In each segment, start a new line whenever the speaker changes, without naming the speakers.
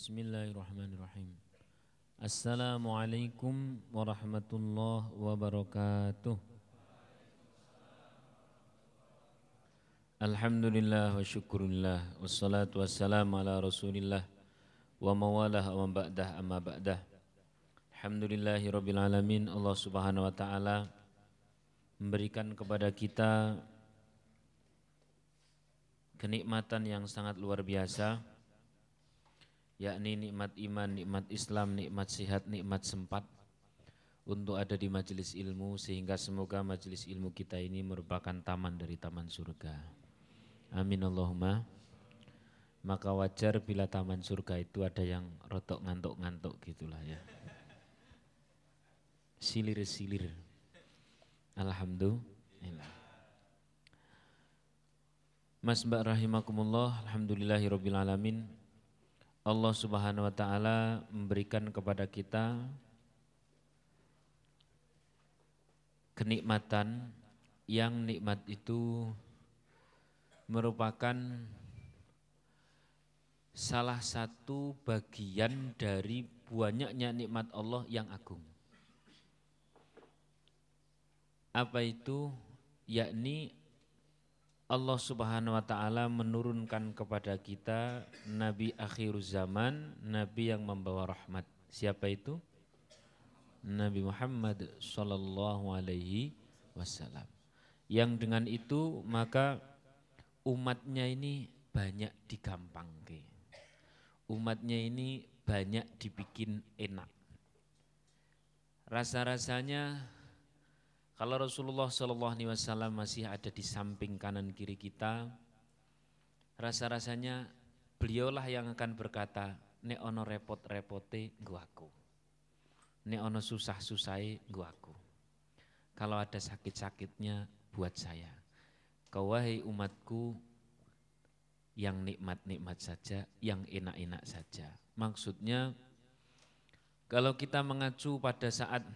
Bismillahirrahmanirrahim. Assalamualaikum warahmatullahi wabarakatuh. Alhamdulillah wa syukurillah Wassalatu wassalamu ala rasulillah. Wa mawalah wa ba'dah amma ba'dah. Alhamdulillahi rabbil alamin. Allah subhanahu wa ta'ala Memberikan kepada kita Kenikmatan yang sangat luar biasa Yakni nikmat iman, nikmat Islam, nikmat sihat, nikmat sempat untuk ada di majelis ilmu sehingga semoga majelis ilmu kita ini merupakan taman dari taman surga. Amin Allahumma. Maka wajar bila taman surga itu ada yang rotok ngantuk-ngantuk gitulah ya. Silir-silir. Alhamdulillah. Mas Mbak rahimakumullah, alhamdulillahirabbil alamin. Allah Subhanahu wa taala memberikan kepada kita kenikmatan yang nikmat itu merupakan salah satu bagian dari banyaknya nikmat Allah yang agung. Apa itu? Yakni Allah Subhanahu wa taala menurunkan kepada kita nabi akhir zaman, nabi yang membawa rahmat. Siapa itu? Nabi Muhammad sallallahu alaihi wasallam. Yang dengan itu maka umatnya ini banyak digampang ke. Umatnya ini banyak dibikin enak. Rasa-rasanya kalau Rasulullah Shallallahu Alaihi Wasallam masih ada di samping kanan kiri kita, rasa-rasanya beliaulah yang akan berkata, ne ono repot-repote guaku, ne ono susah-susai guaku. Kalau ada sakit-sakitnya buat saya. Kau umatku yang nikmat-nikmat saja, yang enak-enak saja. Maksudnya kalau kita mengacu pada saat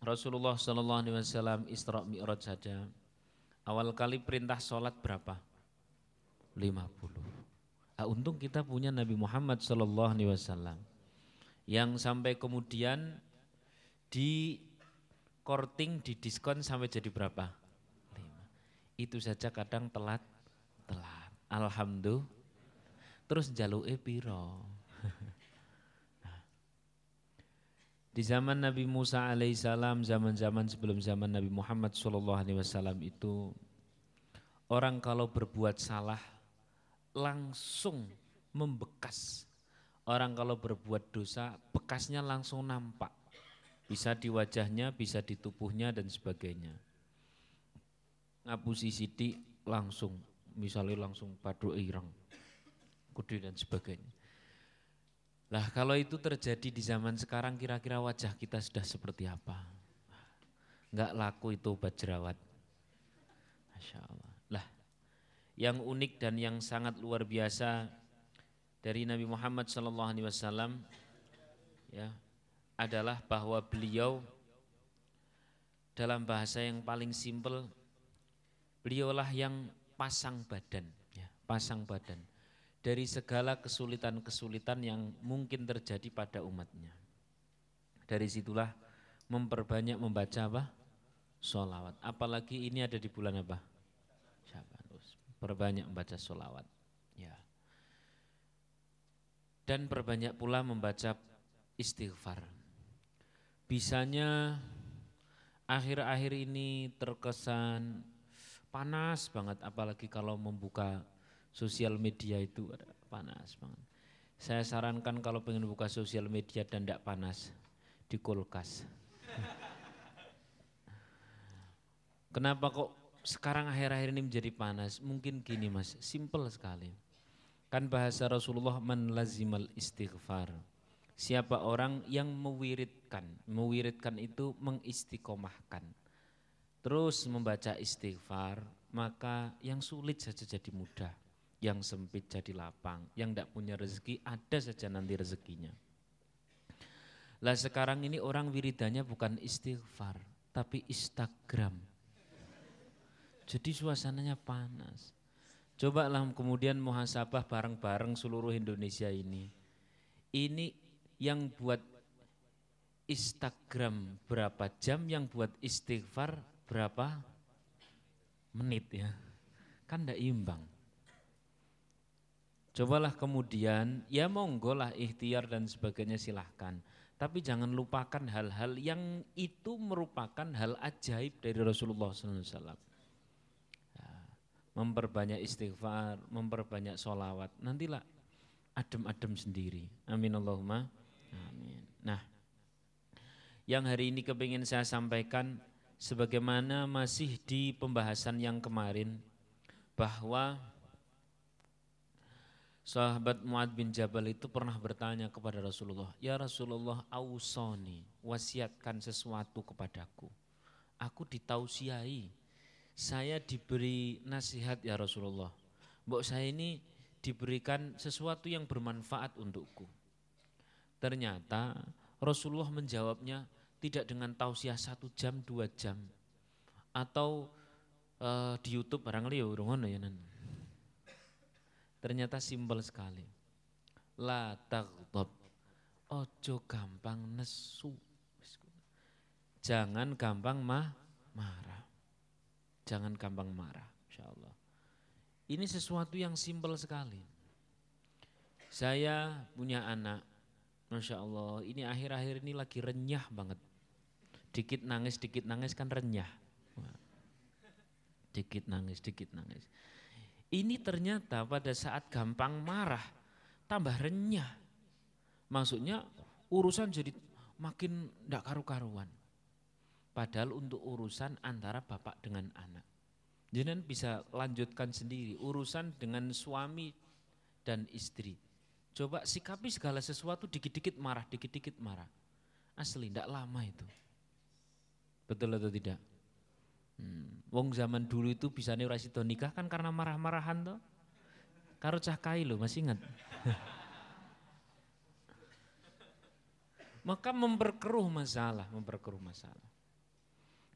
Rasulullah Shallallahu Alaihi Wasallam Isra Mi'raj saja, awal kali perintah sholat berapa? 50. Ah, untung kita punya Nabi Muhammad Shallallahu Alaihi Wasallam yang sampai kemudian di korting di diskon sampai jadi berapa? itu saja kadang telat telat alhamdulillah terus jaluk piro nah. Di zaman Nabi Musa alaihissalam zaman-zaman sebelum zaman Nabi Muhammad sallallahu alaihi wasallam itu orang kalau berbuat salah langsung membekas. Orang kalau berbuat dosa bekasnya langsung nampak. Bisa di wajahnya bisa di tubuhnya dan sebagainya. Ngapusi sidik langsung misalnya langsung padu irang kudu dan sebagainya lah kalau itu terjadi di zaman sekarang kira-kira wajah kita sudah seperti apa? Nggak laku itu obat jerawat. Masya Allah. Lah yang unik dan yang sangat luar biasa dari Nabi Muhammad SAW ya adalah bahwa beliau dalam bahasa yang paling simpel Beliaulah yang pasang badan, ya, pasang badan dari segala kesulitan-kesulitan yang mungkin terjadi pada umatnya. Dari situlah memperbanyak membaca apa? Solawat. Apalagi ini ada di bulan apa? Syaban. Perbanyak membaca solawat. Ya. Dan perbanyak pula membaca istighfar. Bisanya akhir-akhir ini terkesan panas banget apalagi kalau membuka sosial media itu panas banget. Saya sarankan kalau pengen buka sosial media dan tidak panas di kulkas. Kenapa kok sekarang akhir-akhir ini menjadi panas? Mungkin gini mas, simple sekali. Kan bahasa Rasulullah man lazimal istighfar. Siapa orang yang mewiridkan, mewiridkan itu mengistiqomahkan terus membaca istighfar, maka yang sulit saja jadi mudah, yang sempit jadi lapang, yang tidak punya rezeki ada saja nanti rezekinya. Lah sekarang ini orang wiridannya bukan istighfar, tapi Instagram. Jadi suasananya panas. Coba lah kemudian muhasabah bareng-bareng seluruh Indonesia ini. Ini yang buat Instagram berapa jam, yang buat istighfar berapa menit ya. Kan tidak imbang. Cobalah kemudian, ya monggo lah ikhtiar dan sebagainya silahkan. Tapi jangan lupakan hal-hal yang itu merupakan hal ajaib dari Rasulullah SAW. Ya, memperbanyak istighfar, memperbanyak sholawat. Nantilah adem-adem sendiri. Amin Allahumma. Amin. Nah, yang hari ini kepingin saya sampaikan sebagaimana masih di pembahasan yang kemarin bahwa sahabat Muad bin Jabal itu pernah bertanya kepada Rasulullah, "Ya Rasulullah, ausoni, wasiatkan sesuatu kepadaku. Aku ditausiai, saya diberi nasihat ya Rasulullah. Mbok saya ini diberikan sesuatu yang bermanfaat untukku." Ternyata Rasulullah menjawabnya tidak dengan tausiah satu jam, dua jam. Atau uh, di Youtube barang liya ya nan. Ternyata simpel sekali. La taghdab. Ojo gampang nesu. Jangan gampang mah marah. Jangan gampang marah, insya Allah. Ini sesuatu yang simpel sekali. Saya punya anak, Masya Allah, ini akhir-akhir ini lagi renyah banget. Dikit nangis, dikit nangis kan renyah. Dikit nangis, dikit nangis. Ini ternyata pada saat gampang marah, tambah renyah. Maksudnya urusan jadi makin tidak karu-karuan. Padahal untuk urusan antara bapak dengan anak. Jadi bisa lanjutkan sendiri urusan dengan suami dan istri Coba sikapi segala sesuatu dikit-dikit marah, dikit-dikit marah. Asli, tidak lama itu. Betul atau tidak? Hmm. Wong zaman dulu itu bisa nih rasido nikah kan karena marah-marahan tuh. Karo cah kai lo masih ingat? Maka memperkeruh masalah, memperkeruh masalah.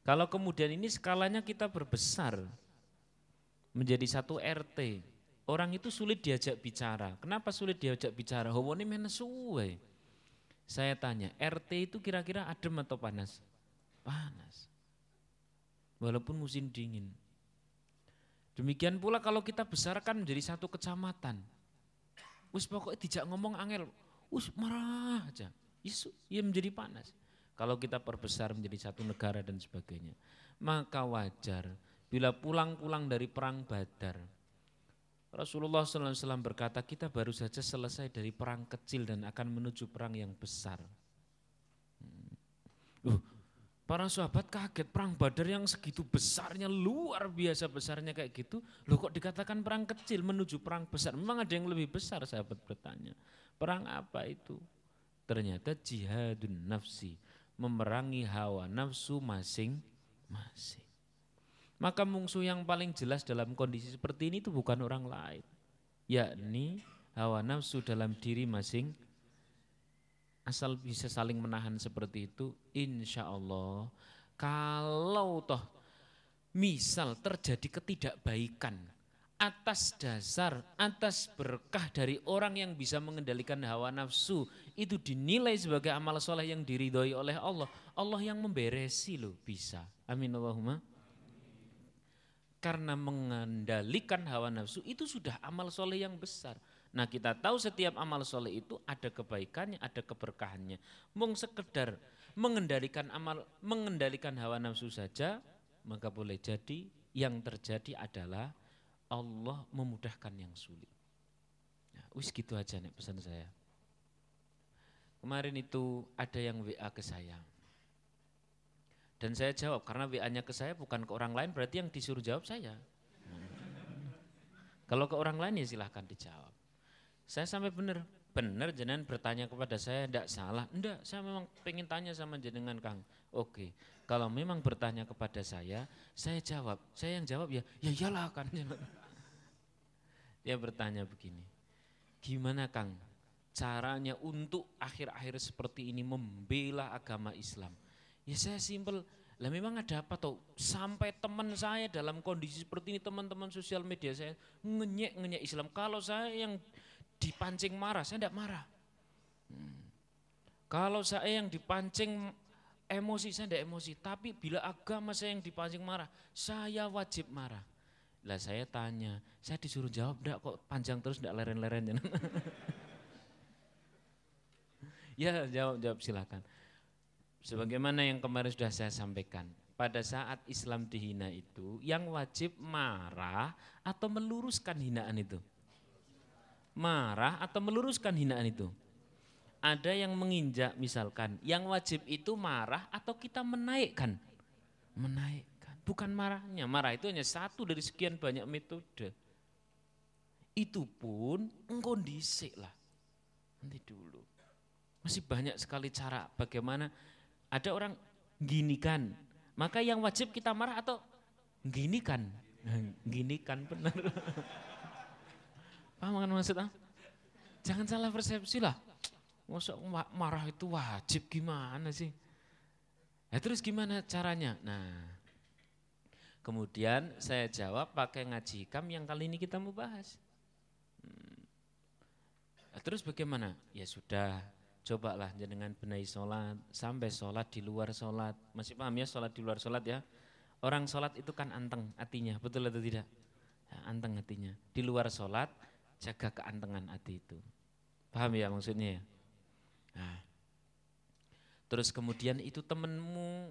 Kalau kemudian ini skalanya kita berbesar menjadi satu RT, Orang itu sulit diajak bicara. Kenapa sulit diajak bicara? Hawani menesuwe. Saya tanya, RT itu kira-kira adem atau panas? Panas. Walaupun musim dingin. Demikian pula kalau kita besarkan menjadi satu kecamatan. Us pokoknya tidak ngomong angel, us marah aja. Isu, ya menjadi panas. Kalau kita perbesar menjadi satu negara dan sebagainya. Maka wajar bila pulang-pulang dari perang badar, Rasulullah SAW berkata kita baru saja selesai dari perang kecil dan akan menuju perang yang besar. Uh, para sahabat kaget perang badar yang segitu besarnya, luar biasa besarnya kayak gitu. Loh kok dikatakan perang kecil menuju perang besar? Memang ada yang lebih besar sahabat bertanya. Perang apa itu? Ternyata jihadun nafsi, memerangi hawa nafsu masing-masing. Maka musuh yang paling jelas dalam kondisi seperti ini itu bukan orang lain. Yakni hawa nafsu dalam diri masing asal bisa saling menahan seperti itu insya Allah kalau toh misal terjadi ketidakbaikan atas dasar, atas berkah dari orang yang bisa mengendalikan hawa nafsu itu dinilai sebagai amal soleh yang diridhoi oleh Allah. Allah yang memberesi loh bisa. Amin Allahumma karena mengendalikan hawa nafsu itu sudah amal soleh yang besar. Nah kita tahu setiap amal soleh itu ada kebaikannya, ada keberkahannya. Mung sekedar mengendalikan amal, mengendalikan hawa nafsu saja, maka boleh jadi yang terjadi adalah Allah memudahkan yang sulit. Nah, wis gitu aja nih pesan saya. Kemarin itu ada yang WA ke saya. Dan saya jawab, karena WA-nya ke saya bukan ke orang lain, berarti yang disuruh jawab saya. Kalau ke orang lain ya silahkan dijawab. Saya sampai benar, benar jenengan bertanya kepada saya, tidak salah. Tidak, saya memang pengen tanya sama jenengan Kang. Oke, kalau memang bertanya kepada saya, saya jawab. Saya yang jawab ya, ya iyalah kan. Dia bertanya begini, gimana Kang caranya untuk akhir-akhir seperti ini membela agama Islam? Ya saya simpel, lah memang ada apa tuh? Sampai teman saya dalam kondisi seperti ini, teman-teman sosial media saya ngenyek-ngenyek Islam. Kalau saya yang dipancing marah, saya tidak marah. Hmm. Kalau saya yang dipancing emosi saya tidak emosi, tapi bila agama saya yang dipancing marah, saya wajib marah. Lah saya tanya, saya disuruh jawab enggak kok panjang terus enggak leren-leren. ya jawab jawab silakan. Sebagaimana yang kemarin sudah saya sampaikan, pada saat Islam dihina itu, yang wajib marah atau meluruskan hinaan itu? Marah atau meluruskan hinaan itu? Ada yang menginjak misalkan, yang wajib itu marah atau kita menaikkan? Menaikkan, bukan marahnya. Marah itu hanya satu dari sekian banyak metode. Itu pun kondisi lah. Nanti dulu. Masih banyak sekali cara bagaimana ada orang gini kan, maka yang wajib kita marah atau gini kan, gini kan benar. Paham kan maksudnya? Jangan salah persepsi lah. Masa marah itu wajib gimana sih? Ya terus gimana caranya? Nah, kemudian saya jawab pakai ngaji hikam yang kali ini kita mau bahas. Hmm. Ya, terus bagaimana? Ya sudah, cobalah jenengan benahi sholat, sampai sholat di luar sholat. Masih paham ya sholat di luar sholat ya? Orang sholat itu kan anteng hatinya, betul atau tidak? Ya, anteng hatinya. Di luar sholat, jaga keantengan hati itu. Paham ya maksudnya ya? Nah. Terus kemudian itu temenmu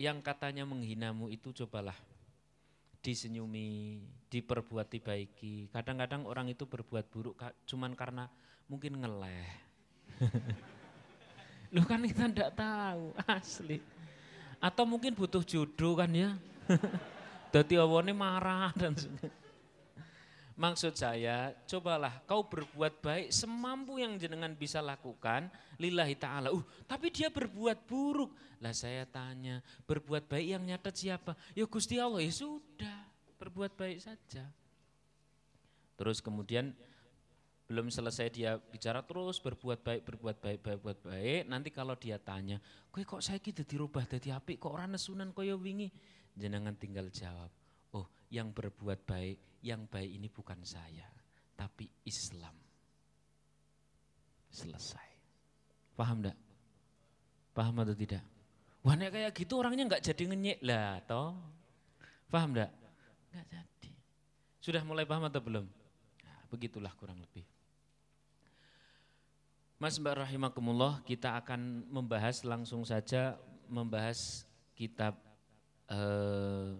yang katanya menghinamu itu cobalah disenyumi, diperbuat baiki. Kadang-kadang orang itu berbuat buruk cuman karena mungkin ngeleh Lu kan kita tidak tahu, asli. Atau mungkin butuh jodoh kan ya. Dadi awone marah dan Maksud saya, cobalah kau berbuat baik semampu yang jenengan bisa lakukan lillahi ta'ala. Uh, tapi dia berbuat buruk. Lah saya tanya, berbuat baik yang nyatet siapa? Ya Gusti Allah, ya sudah, berbuat baik saja. Terus kemudian belum selesai dia bicara terus berbuat baik berbuat baik berbuat baik nanti kalau dia tanya kowe kok saya gitu dirubah dari api kok orang nesunan koyo wingi jenengan tinggal jawab yang berbuat baik yang baik ini bukan saya tapi Islam. Selesai. Paham enggak paham atau tidak? Wah kayak gitu orangnya nggak jadi ngenyek. Lah toh. Paham enggak nggak jadi. Sudah mulai paham atau belum? Nah, begitulah kurang lebih. Mas Mbak Rahimakumullah, kita akan membahas langsung saja membahas kitab eh,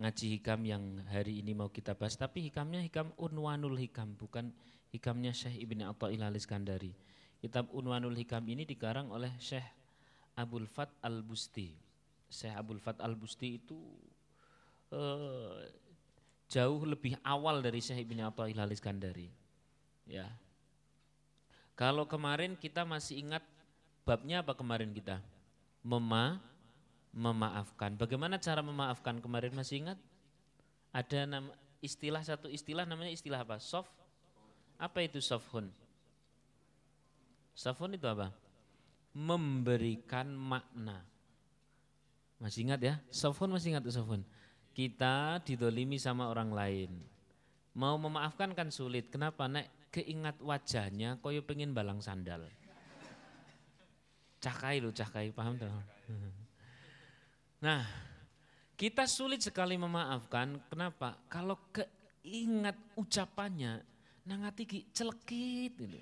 ngaji hikam yang hari ini mau kita bahas. Tapi hikamnya hikam Unwanul Hikam, bukan hikamnya Syekh Ibn Atta'il al-Iskandari. Kitab Unwanul Hikam ini dikarang oleh Syekh Abdul Fat al-Busti. Syekh Abdul Fat al-Busti itu eh, jauh lebih awal dari Syekh Ibn Atta'il al-Iskandari. Ya, kalau kemarin kita masih ingat babnya apa kemarin kita? Mema, memaafkan. Bagaimana cara memaafkan kemarin masih ingat? Ada nama istilah satu istilah namanya istilah apa? Soft. Apa itu sofhun? Sofhun itu apa? Memberikan makna. Masih ingat ya? Sofhun masih ingat tuh sofhun? Kita didolimi sama orang lain. Mau memaafkan kan sulit. Kenapa? Nek keingat wajahnya koyo pengen balang sandal. Cakai lu cakai, paham tuh? Nah, kita sulit sekali memaafkan. Kenapa? Kalau keingat ucapannya, nangati ki celekit gitu.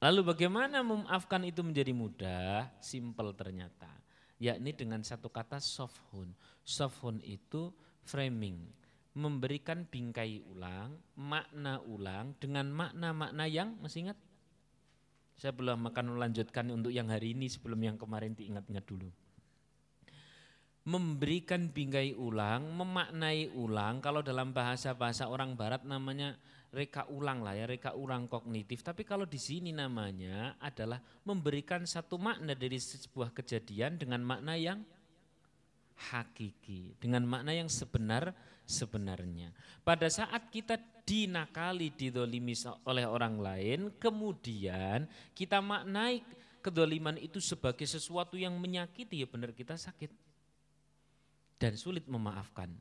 Lalu bagaimana memaafkan itu menjadi mudah? Simple ternyata. Yakni dengan satu kata softphone. Softphone itu framing memberikan bingkai ulang, makna ulang dengan makna-makna yang masih ingat? Saya belum akan melanjutkan untuk yang hari ini sebelum yang kemarin diingat-ingat dulu. Memberikan bingkai ulang, memaknai ulang, kalau dalam bahasa-bahasa orang barat namanya reka ulang lah ya, reka ulang kognitif. Tapi kalau di sini namanya adalah memberikan satu makna dari sebuah kejadian dengan makna yang hakiki, dengan makna yang sebenar sebenarnya. Pada saat kita dinakali, didolimi oleh orang lain, kemudian kita maknai kedoliman itu sebagai sesuatu yang menyakiti, ya benar kita sakit. Dan sulit memaafkan.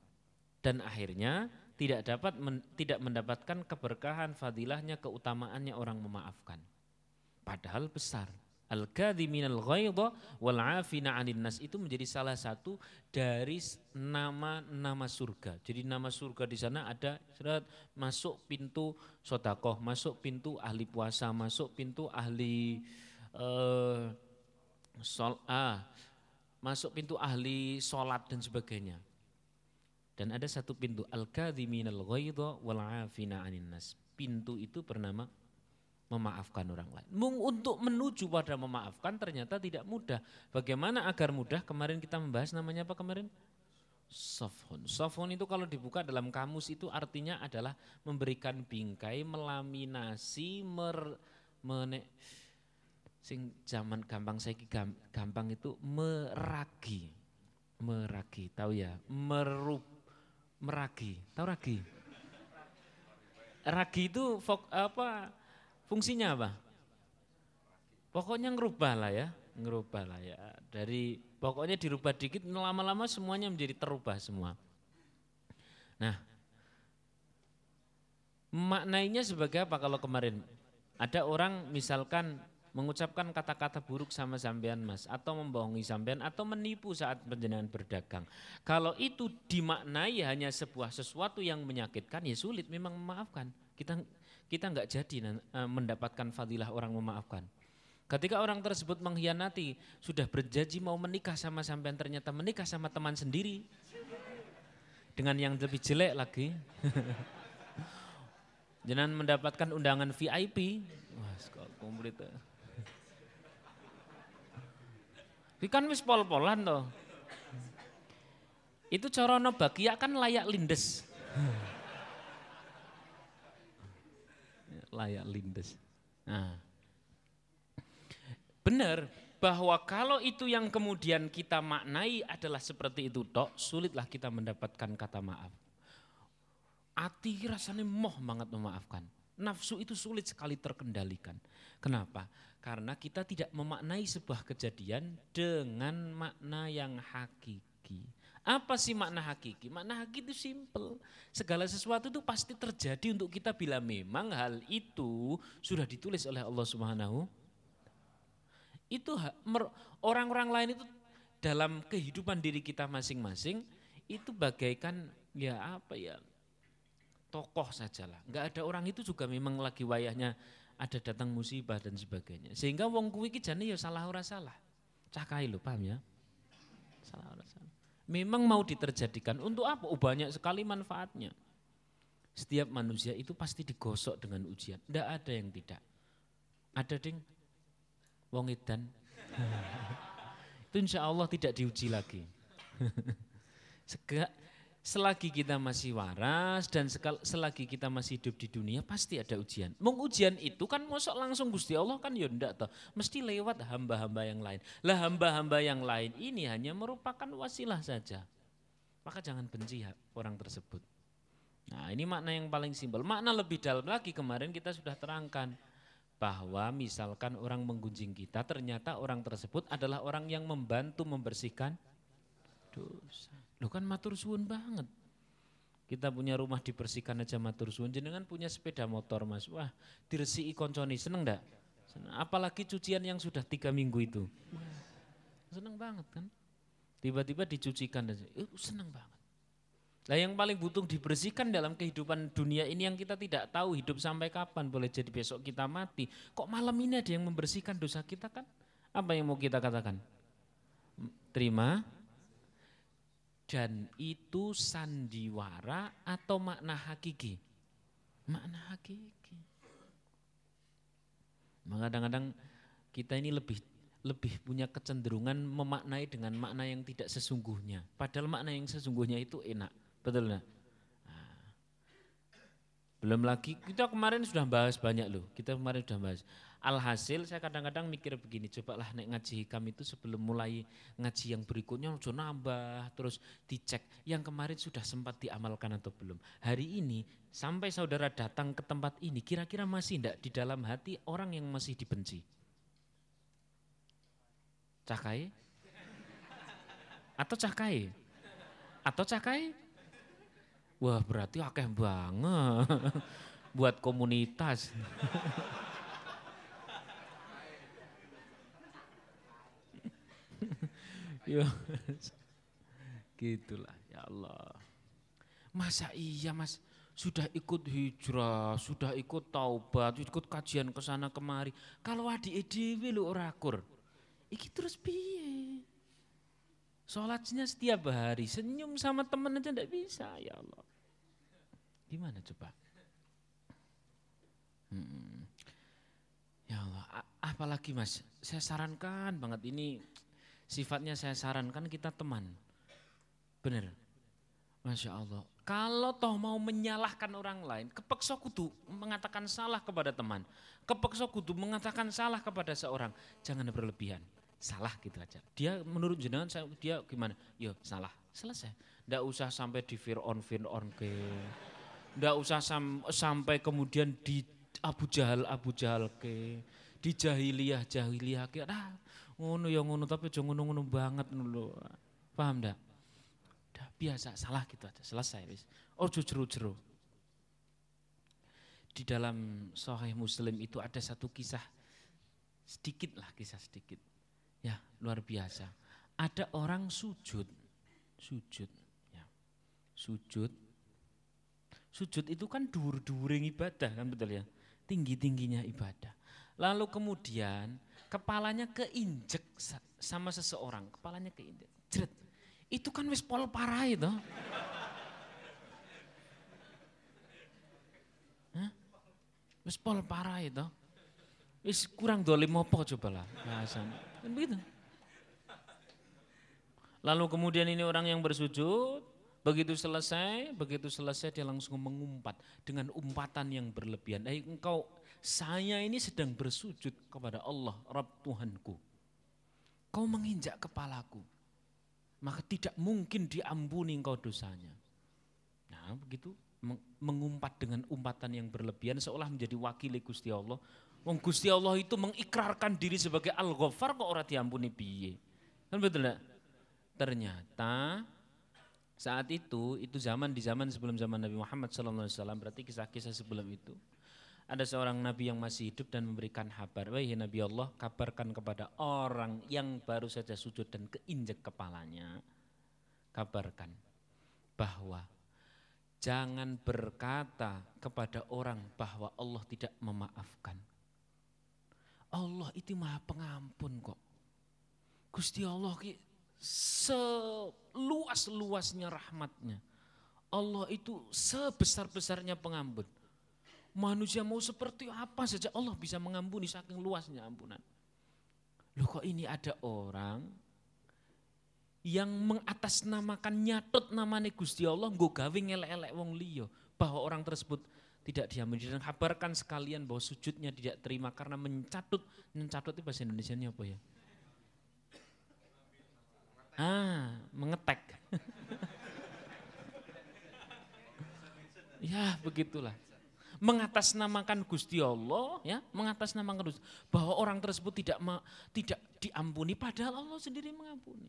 Dan akhirnya tidak dapat men, tidak mendapatkan keberkahan, fadilahnya, keutamaannya orang memaafkan. Padahal besar. Al-kadhiminal ghaidha wal 'afina 'anil nas itu menjadi salah satu dari nama-nama surga. Jadi nama surga di sana ada surat masuk pintu sodakoh, masuk pintu ahli puasa, masuk pintu ahli uh, sol, ah, masuk pintu ahli sholat dan sebagainya. Dan ada satu pintu al-kadhiminal ghaidha wal 'afina 'anil nas. Pintu itu bernama memaafkan orang lain. Untuk menuju pada memaafkan ternyata tidak mudah. Bagaimana agar mudah? Kemarin kita membahas namanya apa kemarin? Sofon. Sofon itu kalau dibuka dalam kamus itu artinya adalah memberikan bingkai, melaminasi, mer, mene, sing zaman gampang saya gampang itu meragi, meragi, tahu ya? Merup, meragi, tahu ragi? Ragi itu fok, apa? Fungsinya apa? Pokoknya ngerubah lah ya, ngerubah lah ya. Dari pokoknya dirubah dikit, lama-lama semuanya menjadi terubah semua. Nah, maknainya sebagai apa kalau kemarin? Ada orang misalkan mengucapkan kata-kata buruk sama sampean mas atau membohongi sampean atau menipu saat penjenengan berdagang. Kalau itu dimaknai hanya sebuah sesuatu yang menyakitkan ya sulit memang memaafkan. Kita kita nggak jadi eh, mendapatkan fadilah orang memaafkan. Ketika orang tersebut mengkhianati, sudah berjanji mau menikah sama sampean ternyata menikah sama teman sendiri. Dengan yang lebih jelek lagi. Jangan mendapatkan undangan VIP. Wah, komplit. Ikan wis pol-polan toh. Itu corono bagia kan layak lindes layak lindes. Nah. Benar bahwa kalau itu yang kemudian kita maknai adalah seperti itu tok, sulitlah kita mendapatkan kata maaf. Hati rasanya moh banget memaafkan. Nafsu itu sulit sekali terkendalikan. Kenapa? Karena kita tidak memaknai sebuah kejadian dengan makna yang hakiki. Apa sih makna hakiki? Makna hakiki itu simple. Segala sesuatu itu pasti terjadi untuk kita bila memang hal itu sudah ditulis oleh Allah Subhanahu. Itu orang-orang lain itu dalam kehidupan diri kita masing-masing itu bagaikan ya apa ya tokoh sajalah. Enggak ada orang itu juga memang lagi wayahnya ada datang musibah dan sebagainya. Sehingga wong kuwi iki jane ya salah ora salah. Cakai lho, paham ya? Salah ora salah memang mau diterjadikan. Untuk apa? Oh, banyak sekali manfaatnya. Setiap manusia itu pasti digosok dengan ujian. Tidak ada yang tidak. Ada ding, wong edan. itu insya Allah tidak diuji lagi. selagi kita masih waras dan selagi kita masih hidup di dunia pasti ada ujian. Mengujian itu kan masuk langsung Gusti Allah kan ya ndak toh. Mesti lewat hamba-hamba yang lain. Lah hamba-hamba yang lain ini hanya merupakan wasilah saja. Maka jangan benci orang tersebut. Nah ini makna yang paling simpel. Makna lebih dalam lagi kemarin kita sudah terangkan. Bahwa misalkan orang menggunjing kita ternyata orang tersebut adalah orang yang membantu membersihkan dosa. Lo kan matur suwun banget. Kita punya rumah dibersihkan aja matur suwun. Jenengan punya sepeda motor mas. Wah diresiki konconi seneng ndak? Seneng. Apalagi cucian yang sudah tiga minggu itu. Seneng banget kan. Tiba-tiba dicucikan aja. Uh, seneng banget. Nah yang paling butuh dibersihkan dalam kehidupan dunia ini yang kita tidak tahu hidup sampai kapan boleh jadi besok kita mati. Kok malam ini ada yang membersihkan dosa kita kan? Apa yang mau kita katakan? Terima dan itu sandiwara atau makna hakiki? Makna hakiki. Maka kadang-kadang kita ini lebih lebih punya kecenderungan memaknai dengan makna yang tidak sesungguhnya. Padahal makna yang sesungguhnya itu enak, betul nggak? Belum lagi kita kemarin sudah bahas banyak loh. Kita kemarin sudah bahas Alhasil saya kadang-kadang mikir begini, cobalah naik ngaji kami itu sebelum mulai ngaji yang berikutnya harus nambah, terus dicek yang kemarin sudah sempat diamalkan atau belum. Hari ini sampai saudara datang ke tempat ini, kira-kira masih tidak di dalam hati orang yang masih dibenci? Cakai? Atau cakai? Atau cakai? Wah berarti akeh banget. Buat komunitas. Yo, gitulah ya Allah. Masa iya mas? Sudah ikut hijrah sudah ikut taubat ikut kajian ke sana kemari. Kalau adi edwi lu orakur iki terus piye? Sholatnya setiap hari senyum sama temen aja ndak bisa ya Allah. Gimana coba? Hmm. Ya Allah, apalagi mas, saya sarankan banget ini sifatnya saya sarankan kita teman. Benar. Masya Allah. Kalau toh mau menyalahkan orang lain, kepeksa kudu mengatakan salah kepada teman. Kepeksa kudu mengatakan salah kepada seorang. Jangan berlebihan. Salah gitu aja. Dia menurut jenengan dia gimana? Yo salah. Selesai. Nggak usah sampai di Fir'on Fir'on ke. Nggak usah sam, sampai kemudian di Abu Jahal Abu Jahal ke. Di jahiliyah jahiliyah ke. Ah, ngono ya ngono tapi jangan ngono-ngono banget lho. Paham enggak? Udah biasa salah gitu aja selesai wis. Oh jeru-jeru. Di dalam Sahih Muslim itu ada satu kisah sedikit lah kisah sedikit. Ya, luar biasa. Ada orang sujud. Sujud, ya. Sujud. Sujud itu kan dur-during ibadah kan betul ya? Tinggi-tingginya ibadah. Lalu kemudian kepalanya keinjek sama seseorang, kepalanya keinjek. Jret. Itu kan wis pol parah itu. Hah? Wis pol parah itu. Wis kurang dolim apa coba lah bahasanya. Kan begitu. Lalu kemudian ini orang yang bersujud, begitu selesai, begitu selesai dia langsung mengumpat dengan umpatan yang berlebihan. Eh engkau saya ini sedang bersujud kepada Allah, Rabb Tuhanku. Kau menginjak kepalaku, maka tidak mungkin diampuni engkau dosanya. Nah begitu mengumpat dengan umpatan yang berlebihan seolah menjadi wakil Gusti Allah. Wong Gusti Allah itu mengikrarkan diri sebagai Al-Ghaffar kok orang diampuni piye. Kan betul enggak? Ternyata saat itu, itu zaman di zaman sebelum zaman Nabi Muhammad SAW, berarti kisah-kisah sebelum itu ada seorang nabi yang masih hidup dan memberikan kabar, wahai nabi Allah, kabarkan kepada orang yang baru saja sujud dan keinjek kepalanya, kabarkan bahwa jangan berkata kepada orang bahwa Allah tidak memaafkan. Allah itu maha pengampun kok. Gusti Allah seluas-luasnya rahmatnya. Allah itu sebesar-besarnya pengampun. Manusia mau seperti apa saja Allah bisa mengampuni saking luasnya ampunan. Loh kok ini ada orang yang mengatasnamakan nyatut namanya Gusti Allah nggo gawe ngelek-elek wong liya bahwa orang tersebut tidak diampuni dan kabarkan sekalian bahwa sujudnya tidak terima karena mencatut mencatut itu bahasa Indonesia apa ya? Ah, mengetek. ya, begitulah. Mengatasnamakan Gusti Allah ya mengatasnamakan Gusti bahwa orang tersebut tidak tidak diampuni padahal Allah sendiri mengampuni.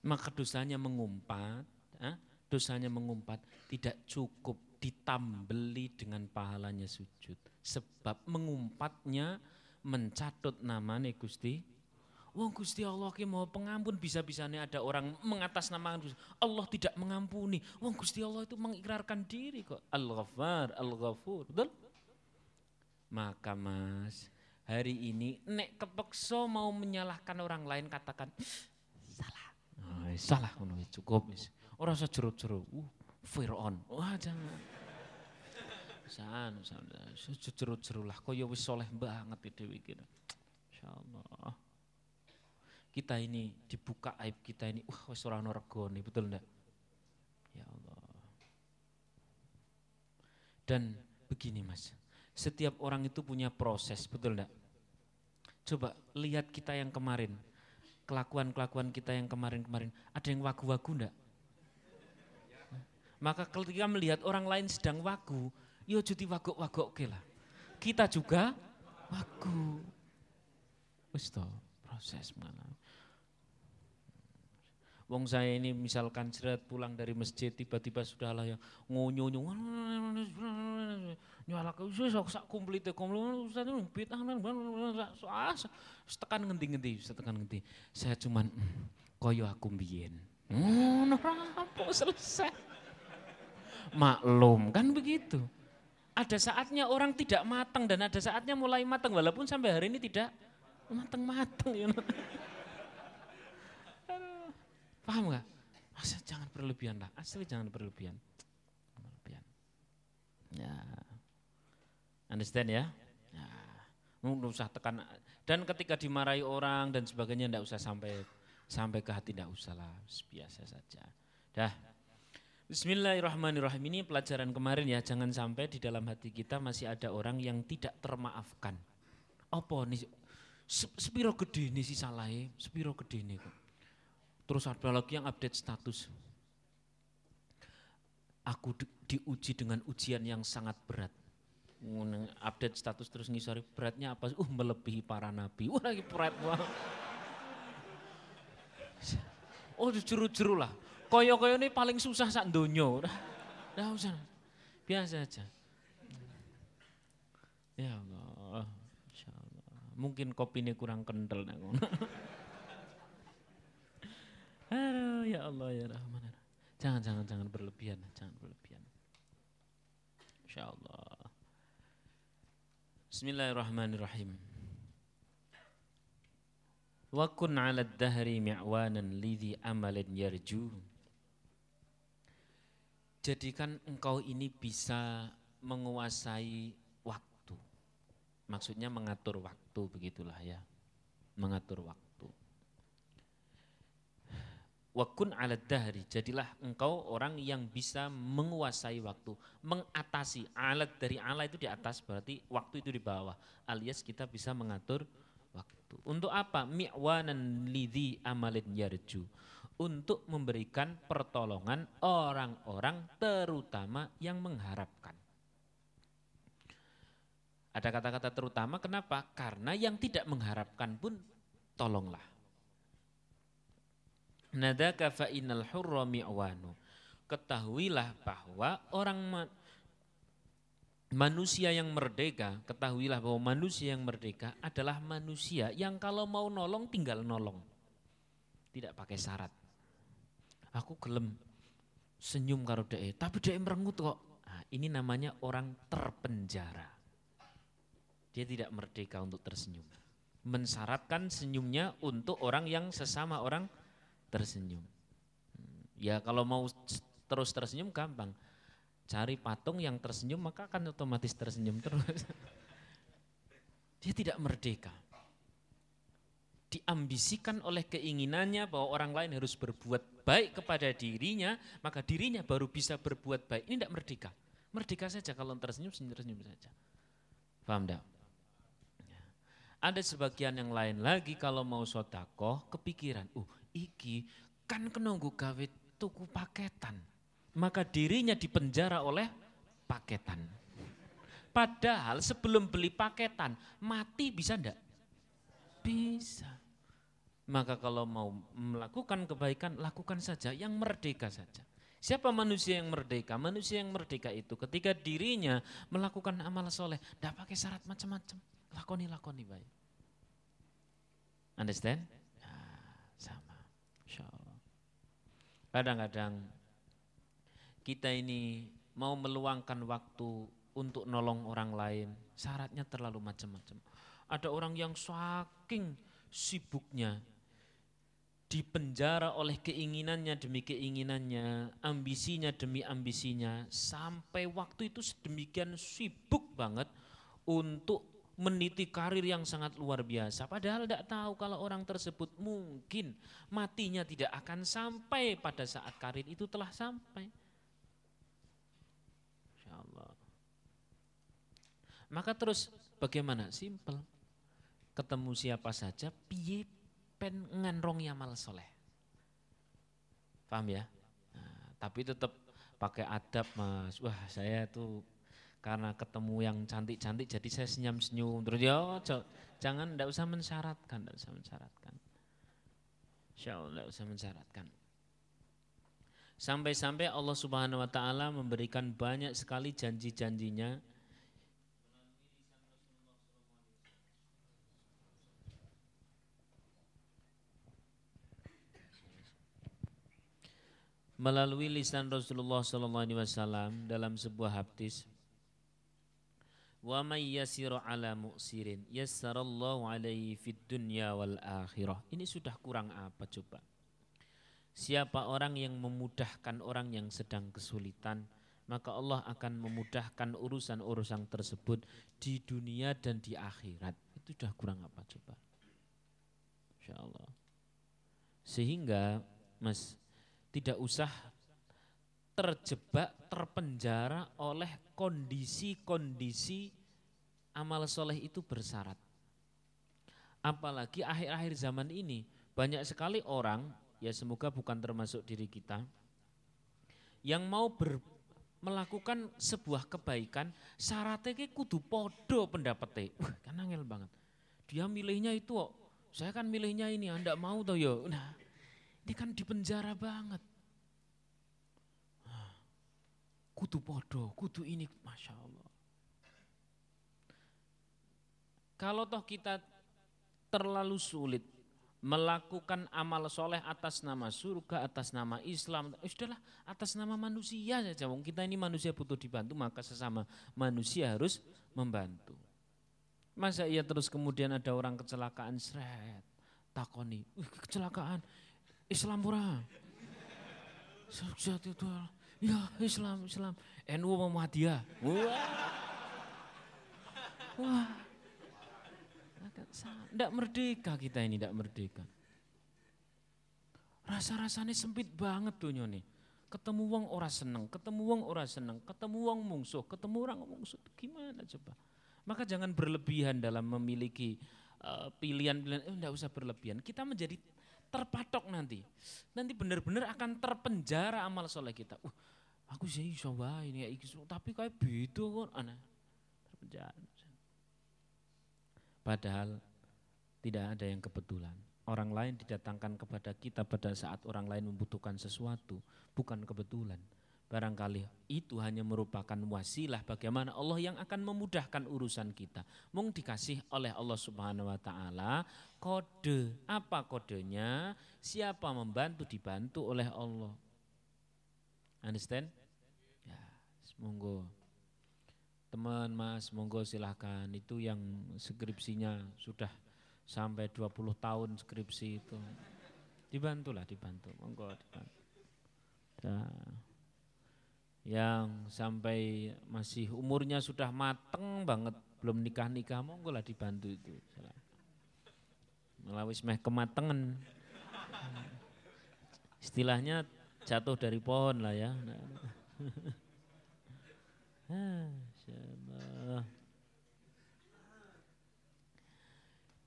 Maka dosanya mengumpat ya, dosanya mengumpat. Tidak cukup ditambeli dengan pahalanya sujud. Sebab mengumpatnya mencatut namanya Gusti Wong Gusti Allah ki mau pengampun bisa-bisanya ada orang mengatasnamakan Allah tidak mengampuni. Wong Gusti Allah itu mengikrarkan diri kok. Al-Ghaffar, Al-Ghafur. Betul? Maka Mas, hari ini nek kepeksa mau menyalahkan orang lain katakan salah. Oh, salah ngono cukup wis. Ora usah jeruk-jeruk. Uh, Fir'aun. Wah, jangan. San, san, jeruk-jeruk lah kaya wis soleh banget dhewe iki. Insyaallah kita ini dibuka aib kita ini, wah wis ora regone, betul enggak? Ya Allah. Dan begini Mas, setiap orang itu punya proses, betul enggak? Coba lihat kita yang kemarin, kelakuan-kelakuan kita yang kemarin-kemarin, ada yang wagu-wagu enggak? Maka ketika melihat orang lain sedang wagu, yo cuti wagok-wagok oke lah. Kita juga wagu. Wis proses mengalami. Wong saya ini misalkan cerat pulang dari masjid tiba-tiba sudah lah yang ngonyo nyala ke sok sak komplite komplit ustaz bid'ah tekan ngendi-ngendi tekan ngendi saya cuman mm, koyo aku mbiyen. Ngono selesai? Maklum kan begitu. Ada saatnya orang tidak matang dan ada saatnya mulai matang walaupun sampai hari ini tidak matang-matang you know. Paham nggak? Masa jangan berlebihan lah, asli jangan berlebihan. Berlebihan. Ya. Understand ya? Ya. Nggak usah tekan. Dan ketika dimarahi orang dan sebagainya enggak usah sampai sampai ke hati enggak usah lah, biasa saja. Dah. Bismillahirrahmanirrahim ini pelajaran kemarin ya, jangan sampai di dalam hati kita masih ada orang yang tidak termaafkan. Apa nih? Sepiro gede nih si salahnya, sepiro gede nih kok. Terus ada lagi yang update status. Aku di, diuji dengan ujian yang sangat berat. Update status terus ngisori beratnya apa? Uh melebihi para nabi. Wah lagi berat. Oh juru-juru lah. Koyo-koyo ini paling susah sak donyo. Udah, usah. Biasa aja. Ya Allah. Mungkin kopi ini kurang kental. Aduh, ya Allah ya Rahman. Jangan jangan jangan berlebihan, jangan berlebihan. Insya Allah. Bismillahirrahmanirrahim. Wa kun 'ala dahri mi'wanan lidhi amalin yarju. Jadikan engkau ini bisa menguasai waktu. Maksudnya mengatur waktu begitulah ya. Mengatur waktu Wakun ala dahri, jadilah engkau orang yang bisa menguasai waktu, mengatasi alat dari ala itu di atas berarti waktu itu di bawah, alias kita bisa mengatur waktu. Untuk apa? Mi'wanan lidhi amalin yarju. Untuk memberikan pertolongan orang-orang terutama yang mengharapkan. Ada kata-kata terutama kenapa? Karena yang tidak mengharapkan pun tolonglah. Nadaka fa innal hurra mi'wanu. Ketahuilah bahwa orang ma manusia yang merdeka, ketahuilah bahwa manusia yang merdeka adalah manusia yang kalau mau nolong tinggal nolong. Tidak pakai syarat. Aku gelem senyum karo dee, tapi dee merengut kok. Nah, ini namanya orang terpenjara. Dia tidak merdeka untuk tersenyum. Mensyaratkan senyumnya untuk orang yang sesama orang tersenyum. Ya kalau mau terus tersenyum gampang. Cari patung yang tersenyum maka akan otomatis tersenyum terus. Dia tidak merdeka. Diambisikan oleh keinginannya bahwa orang lain harus berbuat baik kepada dirinya, maka dirinya baru bisa berbuat baik. Ini tidak merdeka. Merdeka saja kalau tersenyum, senyum, tersenyum saja. Paham tidak? Ya. Ada sebagian yang lain lagi kalau mau sodakoh kepikiran, uh iki kan kenunggu gawe tuku paketan. Maka dirinya dipenjara oleh paketan. Padahal sebelum beli paketan, mati bisa enggak? Bisa. Maka kalau mau melakukan kebaikan, lakukan saja yang merdeka saja. Siapa manusia yang merdeka? Manusia yang merdeka itu ketika dirinya melakukan amal soleh, tidak pakai syarat macam-macam. Lakoni, lakoni baik. Understand? Kadang-kadang kita ini mau meluangkan waktu untuk nolong orang lain, syaratnya terlalu macam-macam. Ada orang yang saking sibuknya dipenjara oleh keinginannya demi keinginannya, ambisinya demi ambisinya, sampai waktu itu sedemikian sibuk banget untuk meniti karir yang sangat luar biasa. Padahal tidak tahu kalau orang tersebut mungkin matinya tidak akan sampai pada saat karir itu telah sampai. Insya Allah. Maka terus bagaimana? Simple. Ketemu siapa saja, piye pen nganrong mal soleh. Paham ya? Nah, tapi tetap pakai adab mas. Wah saya tuh karena ketemu yang cantik-cantik jadi saya senyum-senyum. Terus ya jangan tidak usah mensyaratkan tidak usah mensyaratkan. Insya Allah tidak usah mensyaratkan. Sampai-sampai Allah Subhanahu wa taala memberikan banyak sekali janji-janjinya. Melalui lisan Rasulullah wasallam dalam sebuah hadis Wa may yasiru ala mu'sirin yassarallahu alaihi fid dunya wal akhirah. Ini sudah kurang apa coba? Siapa orang yang memudahkan orang yang sedang kesulitan, maka Allah akan memudahkan urusan-urusan tersebut di dunia dan di akhirat. Itu sudah kurang apa coba? Insya Allah. Sehingga Mas tidak usah terjebak, terpenjara oleh kondisi-kondisi amal soleh itu bersyarat. Apalagi akhir-akhir zaman ini banyak sekali orang, ya semoga bukan termasuk diri kita, yang mau ber, melakukan sebuah kebaikan syaratnya kayak kudu podo pendapatnya. Wah, kan angel banget. Dia milihnya itu. Saya kan milihnya ini, Anda mau toh yo. Nah, ini kan di penjara banget. Kudu podo, kudu ini, masya Allah. Kalau toh kita terlalu sulit melakukan amal soleh atas nama surga, atas nama Islam, sudahlah atas nama manusia saja. Wong kita ini manusia butuh dibantu, maka sesama manusia harus membantu. Masa iya terus kemudian ada orang kecelakaan seret, takoni, kecelakaan Islam pura. itu Ya Islam, Islam. NU Muhammadiyah. Wah. Wah. Tidak merdeka kita ini, tidak merdeka. Rasa-rasanya sempit banget tuh nih. Ketemu wong ora seneng, ketemu wong ora seneng, ketemu wong mungsuh, ketemu orang mungsuh. Gimana coba? Maka jangan berlebihan dalam memiliki uh, pilihan-pilihan. Eh, enggak usah berlebihan. Kita menjadi terpatok nanti. Nanti benar-benar akan terpenjara amal soleh kita. Uh, aku sih iso ini ya tapi kayak beda kok aneh terpenjara. Padahal tidak ada yang kebetulan. Orang lain didatangkan kepada kita pada saat orang lain membutuhkan sesuatu, bukan kebetulan. Barangkali itu hanya merupakan wasilah bagaimana Allah yang akan memudahkan urusan kita. Mung dikasih oleh Allah Subhanahu wa taala kode. Apa kodenya? Siapa membantu dibantu oleh Allah. Understand? Ya, monggo. Teman Mas, monggo silahkan. Itu yang skripsinya sudah sampai 20 tahun skripsi itu. Dibantulah, dibantu. Monggo dibantu. Nah yang sampai masih umurnya sudah mateng banget belum nikah nikah monggo lah dibantu itu. Melalui meh kematangan istilahnya jatuh dari pohon lah ya.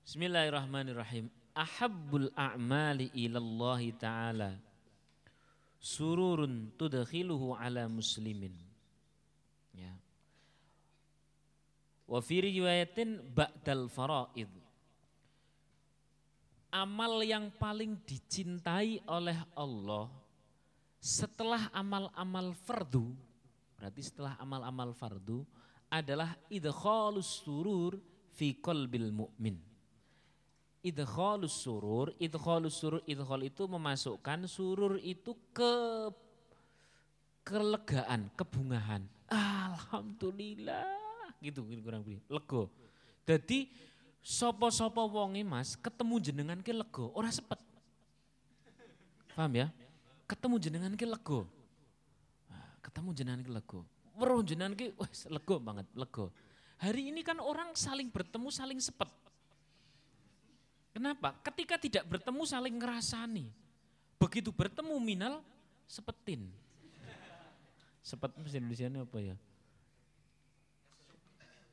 Bismillahirrahmanirrahim. Ahabbul a'mali ilallahi ta'ala sururun tudkhiluhu ala muslimin. Ya. Wa fi riwayatin ba'dal faraid. Amal yang paling dicintai oleh Allah setelah amal-amal fardu, berarti setelah amal-amal fardu adalah idkhalus surur fi qalbil mu'min idkhalus surur, idkhalus surur, idkhal itu memasukkan surur itu ke kelegaan, kebungahan. Alhamdulillah, gitu, gitu kurang lebih, lego. Jadi sopo-sopo wonge Mas ketemu jenengan ke lego, ora sepet. Paham ya? Ketemu jenengan ke lego. Nah, ketemu jenengan ke lego. Weruh jenengan ke wes lego banget, lego. Hari ini kan orang saling bertemu, saling sepet. Kenapa? Ketika tidak bertemu saling ngerasani. Begitu bertemu minal sepetin. Sepet bahasa Indonesia ini apa ya?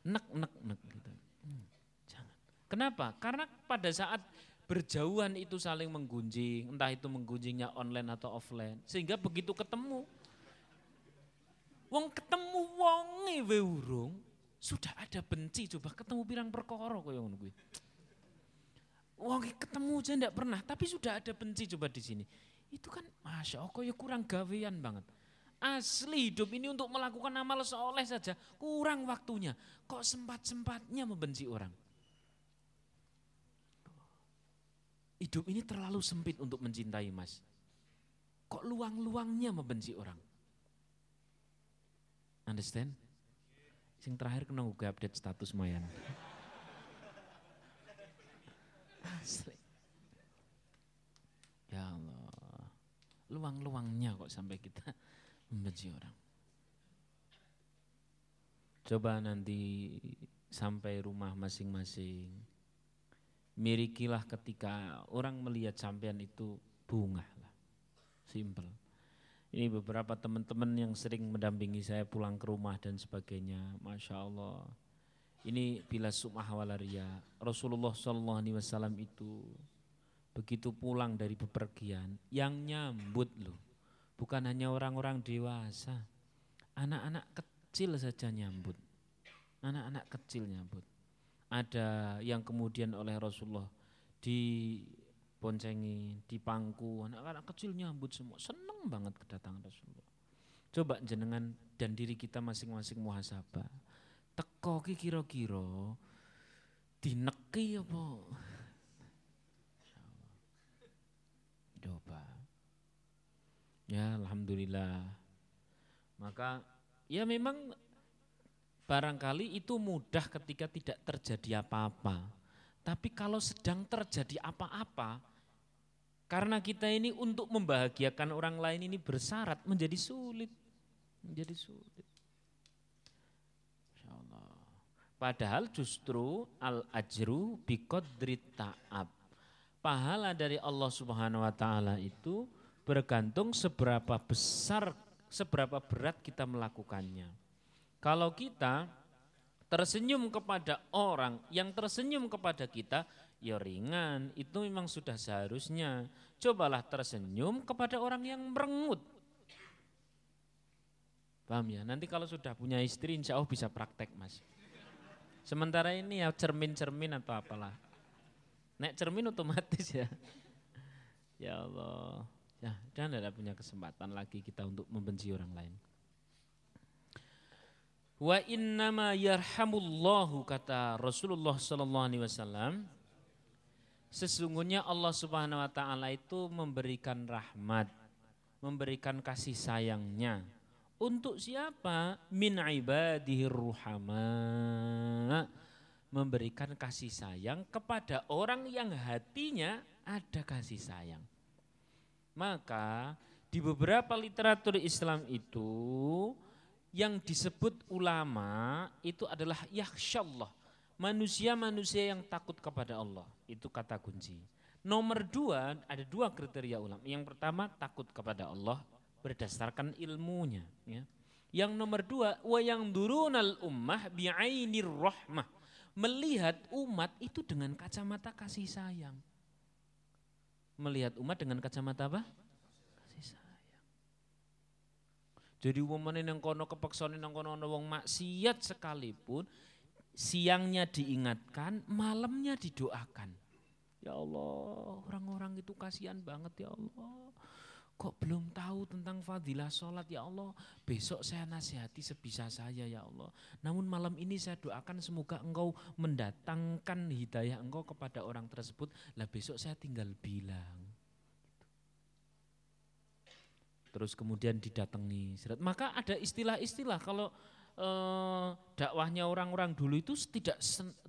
Nek nek nek gitu. Hmm, jangan. Kenapa? Karena pada saat berjauhan itu saling menggunjing, entah itu menggunjingnya online atau offline, sehingga begitu ketemu, wong ketemu wonge we urung, sudah ada benci coba ketemu pirang perkara kaya. Wong ketemu aja enggak pernah, tapi sudah ada benci coba di sini. Itu kan Masya Allah ya kurang gawean banget. Asli hidup ini untuk melakukan amal soleh saja kurang waktunya. Kok sempat-sempatnya membenci orang. Hidup ini terlalu sempit untuk mencintai mas. Kok luang-luangnya membenci orang. Understand? Sing terakhir kena gue update status Mayan. Asli. Ya Allah. Luang-luangnya kok sampai kita membenci orang. Coba nanti sampai rumah masing-masing. Mirikilah ketika orang melihat sampean itu bunga lah. Simple. Ini beberapa teman-teman yang sering mendampingi saya pulang ke rumah dan sebagainya. Masya Allah. Ini bila sumah walaria. Rasulullah SAW itu begitu pulang dari bepergian, yang nyambut loh Bukan hanya orang-orang dewasa, anak-anak kecil saja nyambut. Anak-anak kecil nyambut. Ada yang kemudian oleh Rasulullah diboncengi, dipangku, anak-anak kecil nyambut semua. Seneng banget kedatangan Rasulullah. Coba jenengan dan diri kita masing-masing muhasabah. Teko ki kira-kira dineki apa? Coba. Ya Alhamdulillah. Maka ya memang barangkali itu mudah ketika tidak terjadi apa-apa. Tapi kalau sedang terjadi apa-apa, karena kita ini untuk membahagiakan orang lain ini bersyarat menjadi sulit. Menjadi sulit. Padahal justru al-ajru biqadri ta'ab. Pahala dari Allah Subhanahu wa taala itu bergantung seberapa besar, seberapa berat kita melakukannya. Kalau kita tersenyum kepada orang yang tersenyum kepada kita, ya ringan, itu memang sudah seharusnya. Cobalah tersenyum kepada orang yang merengut. Paham ya? Nanti kalau sudah punya istri insya Allah bisa praktek mas. Sementara ini ya cermin-cermin atau apalah. Nek cermin otomatis ya. Ya Allah. Ya, dan tidak punya kesempatan lagi kita untuk membenci orang lain. Wa innama yarhamullahu kata Rasulullah sallallahu alaihi wasallam sesungguhnya Allah Subhanahu wa taala itu memberikan rahmat, memberikan kasih sayangnya untuk siapa? Min ibadihi ruhama. Memberikan kasih sayang kepada orang yang hatinya ada kasih sayang. Maka di beberapa literatur Islam itu yang disebut ulama itu adalah yakhsyallah. Manusia-manusia yang takut kepada Allah. Itu kata kunci. Nomor dua, ada dua kriteria ulama. Yang pertama takut kepada Allah berdasarkan ilmunya. Ya. Yang nomor dua, wa yang durunal ummah bi'ainir rahmah. Melihat umat itu dengan kacamata kasih sayang melihat umat dengan kacamata apa? Kasih sayang. Jadi umpamane nang kono kepaksane nang kono wong maksiat sekalipun siangnya diingatkan, malamnya didoakan. Ya Allah, orang-orang itu kasihan banget ya Allah kok belum tahu tentang fadilah sholat? Ya Allah besok saya nasihati sebisa saya ya Allah. Namun malam ini saya doakan semoga engkau mendatangkan hidayah engkau kepada orang tersebut. Lah besok saya tinggal bilang. Terus kemudian didatangi maka ada istilah-istilah kalau eh, dakwahnya orang-orang dulu itu tidak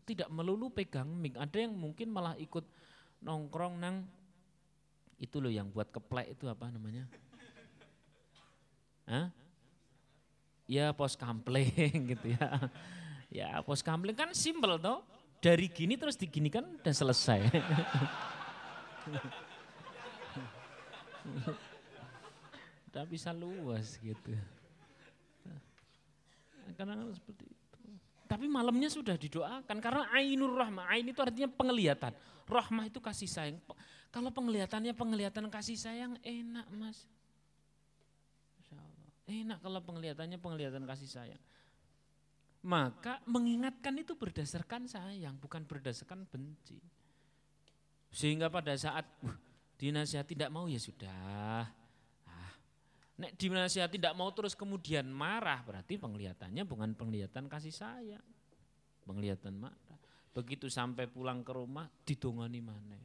tidak melulu pegang mic. Ada yang mungkin malah ikut nongkrong nang itu loh yang buat keplek itu apa namanya? Hah? Ya pos kampling gitu ya. Ya pos kampling kan simpel toh. Dari gini terus digini kan udah selesai. udah bisa luas gitu. Karena seperti itu. Tapi malamnya sudah didoakan karena ainur rahmah. Ain itu artinya penglihatan. Rahmah itu kasih sayang. Kalau penglihatannya penglihatan kasih sayang enak mas. Enak kalau penglihatannya penglihatan kasih sayang. Maka mengingatkan itu berdasarkan sayang, bukan berdasarkan benci. Sehingga pada saat uh, dinasihati tidak mau ya sudah. Nek dinasihati tidak mau terus kemudian marah berarti penglihatannya bukan penglihatan kasih sayang. Penglihatan marah. Begitu sampai pulang ke rumah didongani mana?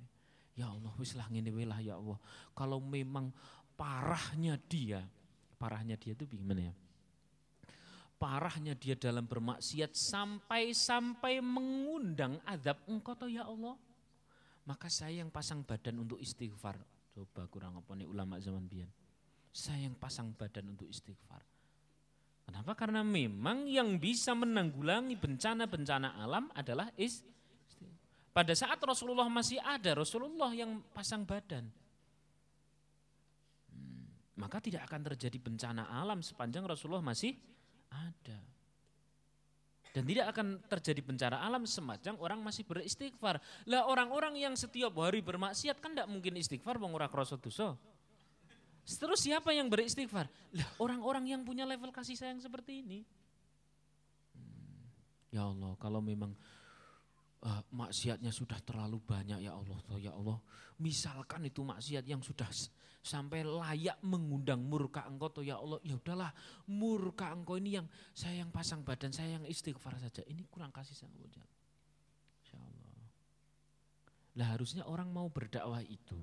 Ya Allah wis lah ngene ya Allah. Kalau memang parahnya dia, parahnya dia itu gimana ya? Parahnya dia dalam bermaksiat sampai-sampai mengundang adab engkau toh ya Allah maka saya yang pasang badan untuk istighfar. Coba kurang apa nih ulama zaman biyen. Saya yang pasang badan untuk istighfar. Kenapa? Karena memang yang bisa menanggulangi bencana-bencana alam adalah istighfar. Pada saat Rasulullah masih ada, Rasulullah yang pasang badan. Hmm, maka tidak akan terjadi bencana alam sepanjang Rasulullah masih ada. Dan tidak akan terjadi bencana alam semacam orang masih beristighfar. Lah orang-orang yang setiap hari bermaksiat kan tidak mungkin istighfar mengurak rasa dosa. Terus siapa yang beristighfar? Orang-orang yang punya level kasih sayang seperti ini. Hmm, ya Allah, kalau memang uh, maksiatnya sudah terlalu banyak ya Allah, ya Allah. Misalkan itu maksiat yang sudah sampai layak mengundang murka engkau tuh ya Allah ya udahlah murka engkau ini yang saya yang pasang badan saya yang istighfar saja ini kurang kasih sayang Insya Allah lah harusnya orang mau berdakwah itu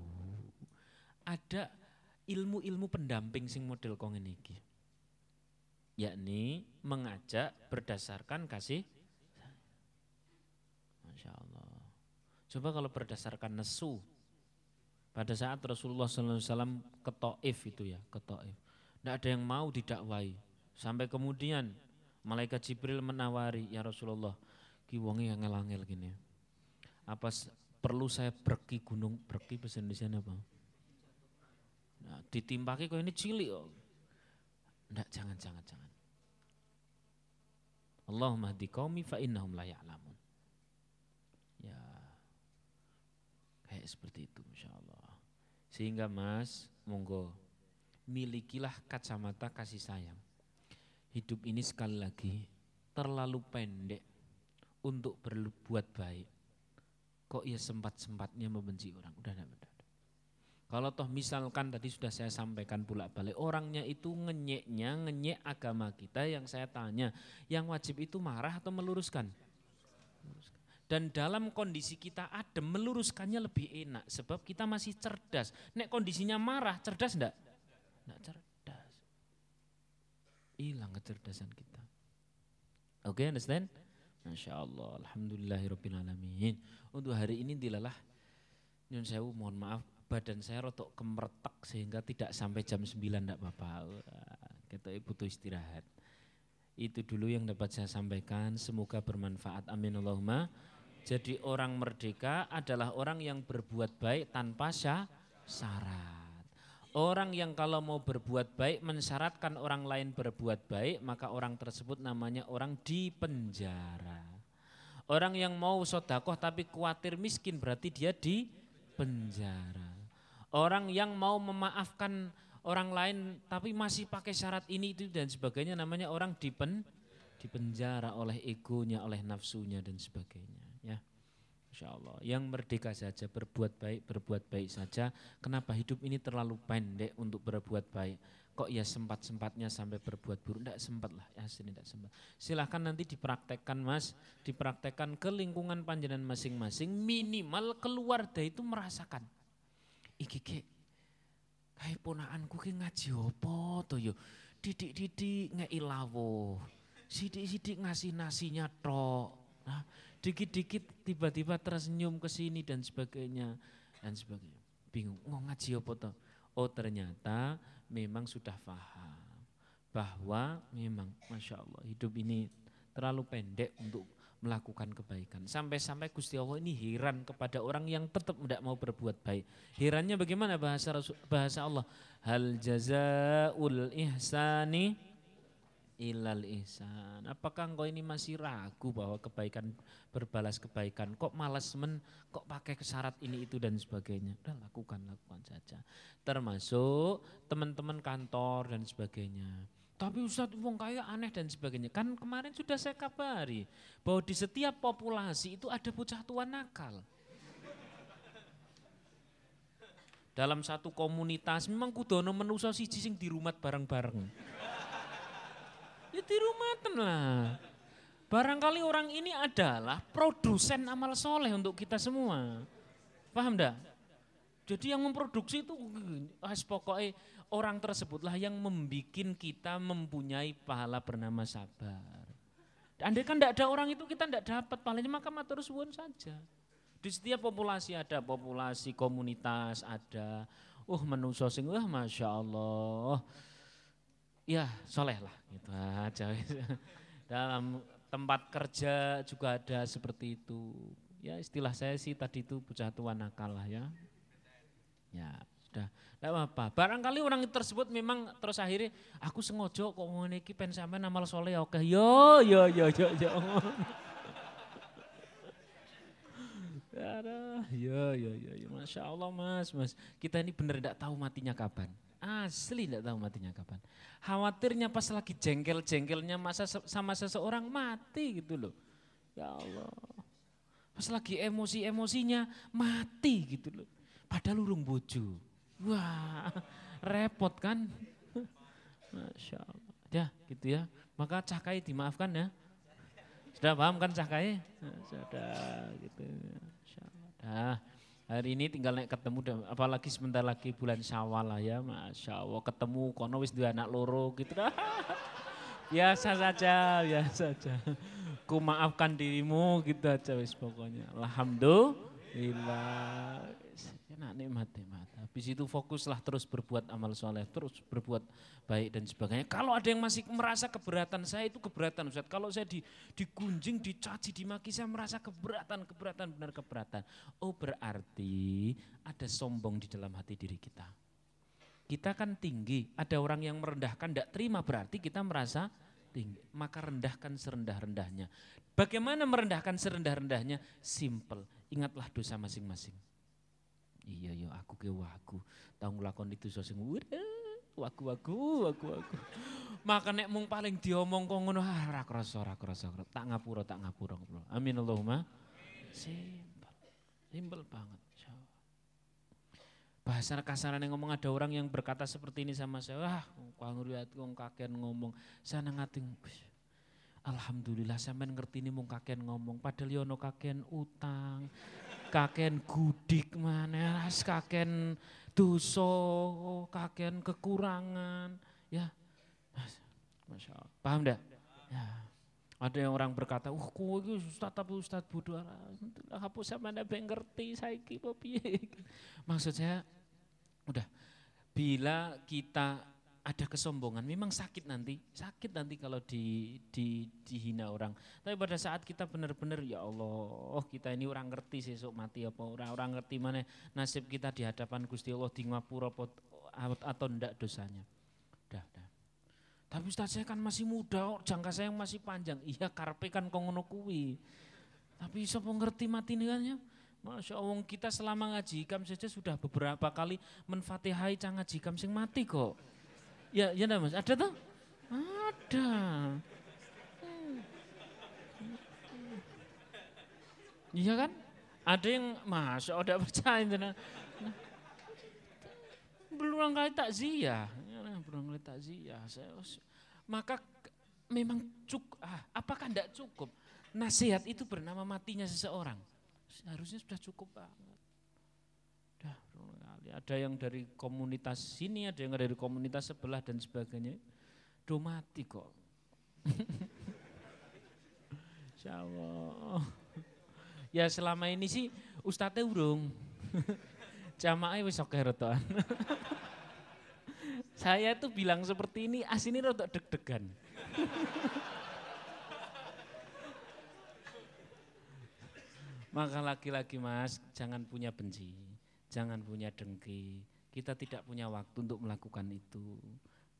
ada ilmu-ilmu pendamping sing model kong ini yakni mengajak berdasarkan kasih Masya Allah coba kalau berdasarkan nesu pada saat Rasulullah SAW ke Taif itu ya, ke Taif. Tidak ada yang mau didakwai. Sampai kemudian malaikat Jibril menawari, ya Rasulullah, ki wonge yang ngelangil gini. Apa perlu saya pergi gunung, pergi bahasa Indonesia apa? Nah, ditimpaki kok ini cilik kok. Enggak, jangan, jangan, jangan. Allahumma hdi qaumi fa innahum la ya'lamun. Ya. Kayak seperti itu insyaallah. Sehingga Mas, monggo milikilah kacamata kasih sayang. Hidup ini sekali lagi terlalu pendek untuk berbuat baik. Kok ia sempat-sempatnya membenci orang? Udah enggak benar. Kalau toh misalkan tadi sudah saya sampaikan pula balik orangnya itu ngenyeknya ngenyek agama kita yang saya tanya yang wajib itu marah atau meluruskan? Dan dalam kondisi kita adem meluruskannya lebih enak sebab kita masih cerdas. Nek kondisinya marah, cerdas enggak? Enggak cerdas. Hilang kecerdasan kita. Oke, okay, understand? Masya Allah, Alhamdulillahirrahmanirrahim. Untuk hari ini dilalah, Nyun Sewu mohon maaf, badan saya rotok kemertek sehingga tidak sampai jam 9 enggak apa-apa. Kita butuh istirahat. Itu dulu yang dapat saya sampaikan, semoga bermanfaat. Amin Allahumma. Jadi orang merdeka adalah orang yang berbuat baik tanpa syarat. Orang yang kalau mau berbuat baik mensyaratkan orang lain berbuat baik, maka orang tersebut namanya orang di penjara. Orang yang mau sodakoh tapi khawatir miskin berarti dia di penjara. Orang yang mau memaafkan orang lain tapi masih pakai syarat ini itu dan sebagainya namanya orang di pen, di penjara oleh egonya, oleh nafsunya dan sebagainya. Insya Allah. Yang merdeka saja, berbuat baik, berbuat baik saja. Kenapa hidup ini terlalu pendek untuk berbuat baik? Kok ya sempat-sempatnya sampai berbuat buruk? Tidak sempat lah, ya sini tidak sempat. Silahkan nanti dipraktekkan mas, dipraktekkan ke lingkungan panjenengan masing-masing. Minimal keluarga itu merasakan. Iki ke, kayak ponaanku ke ngaji apa to yo. Didik-didik ngei lawo. Sidik-sidik ngasih nasinya tok. Nah, dikit-dikit tiba-tiba tersenyum ke sini dan sebagainya dan sebagainya. Bingung, mau ngaji apa toh? Oh ternyata memang sudah paham bahwa memang Masya Allah hidup ini terlalu pendek untuk melakukan kebaikan. Sampai-sampai Gusti Allah ini heran kepada orang yang tetap tidak mau berbuat baik. Herannya bagaimana bahasa bahasa Allah? Hal jazaul ihsani ilal ihsan. Apakah engkau ini masih ragu bahwa kebaikan berbalas kebaikan? Kok malas men, kok pakai syarat ini itu dan sebagainya? Udah lakukan, lakukan saja. Termasuk teman-teman kantor dan sebagainya. Tapi Ustadz wong kaya aneh dan sebagainya. Kan kemarin sudah saya kabari bahwa di setiap populasi itu ada bocah tua nakal. dalam satu komunitas memang kudono menuso siji sing dirumat bareng-bareng. ya dirumatan lah. Barangkali orang ini adalah produsen amal soleh untuk kita semua. Paham enggak? Jadi yang memproduksi itu pokoknya orang tersebutlah yang membuat kita mempunyai pahala bernama sabar. Andai kan tidak ada orang itu kita tidak dapat pahalanya maka matur suwun saja. Di setiap populasi ada populasi komunitas ada. Uh manusia sing wah masya Allah. Ya soleh lah gitu aja. Dalam tempat kerja juga ada seperti itu. Ya istilah saya sih tadi itu bocah tua nakal lah ya. Ya sudah, tidak apa-apa. Barangkali orang tersebut memang terus akhirnya aku sengojo kok ngene iki pen sampean amal soleh oke. Yo yo yo yo yo. Ya, ya, ya, ya, masya Allah mas, mas. Kita ini benar tidak tahu matinya kapan. Asli tidak tahu matinya kapan. Khawatirnya pas lagi jengkel-jengkelnya masa sama seseorang mati gitu loh. Ya Allah. Pas lagi emosi-emosinya mati gitu loh. Padahal urung bojo. Wah, repot kan? Masya Allah. Ya gitu ya. Maka cakai dimaafkan ya. Sudah paham kan cakai? Nah, sudah gitu. Nah, hari ini tinggal naik ketemu, apalagi sebentar lagi bulan syawal lah ya, Masya Allah. Ketemu kono wis dua anak loro gitu dah. biasa saja, biasa saja. Ku maafkan dirimu gitu aja wis pokoknya. Alhamdulillah. Enak nikmat nikmat. Habis itu fokuslah terus berbuat amal soleh, terus berbuat baik dan sebagainya. Kalau ada yang masih merasa keberatan, saya itu keberatan Ustaz. Kalau saya di, digunjing, dicaci, dimaki, saya merasa keberatan, keberatan, benar keberatan. Oh berarti ada sombong di dalam hati diri kita. Kita kan tinggi, ada orang yang merendahkan, tidak terima berarti kita merasa tinggi. Maka rendahkan serendah-rendahnya. Bagaimana merendahkan serendah-rendahnya? Simple, ingatlah dosa masing-masing iya yo aku ke waku. Tahu ngelakon itu sosing waku waku waku waku. Maka nek mung paling diomong kok ngono ah ora krasa ora krasa tak ngapura tak ngapura amin Allahumma. Simpel. Simpel banget bahasa kasaran yang ngomong ada orang yang berkata seperti ini sama saya wah kang riat wong kakean ngomong. Sana ngating Alhamdulillah sampean ngerti ini mung kakean ngomong padahal yo ono kakean utang kaken gudik mana, kaken dosa, kaken kekurangan, ya. Masya Allah. Paham enggak? Ya. Ada yang orang berkata, "Uh, kowe iki ustaz tapi ustaz bodoh hapus sama anda ngerti saiki piye." Maksud saya udah bila kita ada kesombongan, memang sakit nanti, sakit nanti kalau di, di, dihina orang. Tapi pada saat kita benar-benar ya Allah, kita ini orang ngerti sesuk mati apa orang orang ngerti mana nasib kita di hadapan Gusti Allah di ngapura atau ndak dosanya. Dah, dah. Tapi Ustaz saya kan masih muda, jangka saya masih panjang. Iya karpe kan kongono kuwi. Tapi sapa ngerti mati nih kan ya? Masya Allah kita selama ngaji ikam saja sudah beberapa kali menfatihai cang ngaji ikam sing mati kok. Ya, ya enggak Mas? Ada tuh? Ada. Iya kan? Ada yang masuk udah percaya itu. Nah, berulang kali takziah, berulang kali takziah. Saya, maka memang cukup, ah, apakah tidak cukup? Nasihat itu bernama matinya seseorang. Harusnya sudah cukup ada yang dari komunitas sini, ada yang dari komunitas sebelah dan sebagainya. Do mati kok. Allah. Ya selama ini sih ustadznya urung. Jamaah wis oke. Saya tuh bilang seperti ini, asini rotok deg-degan. Maka laki-laki mas, jangan punya benci jangan punya dengki. Kita tidak punya waktu untuk melakukan itu.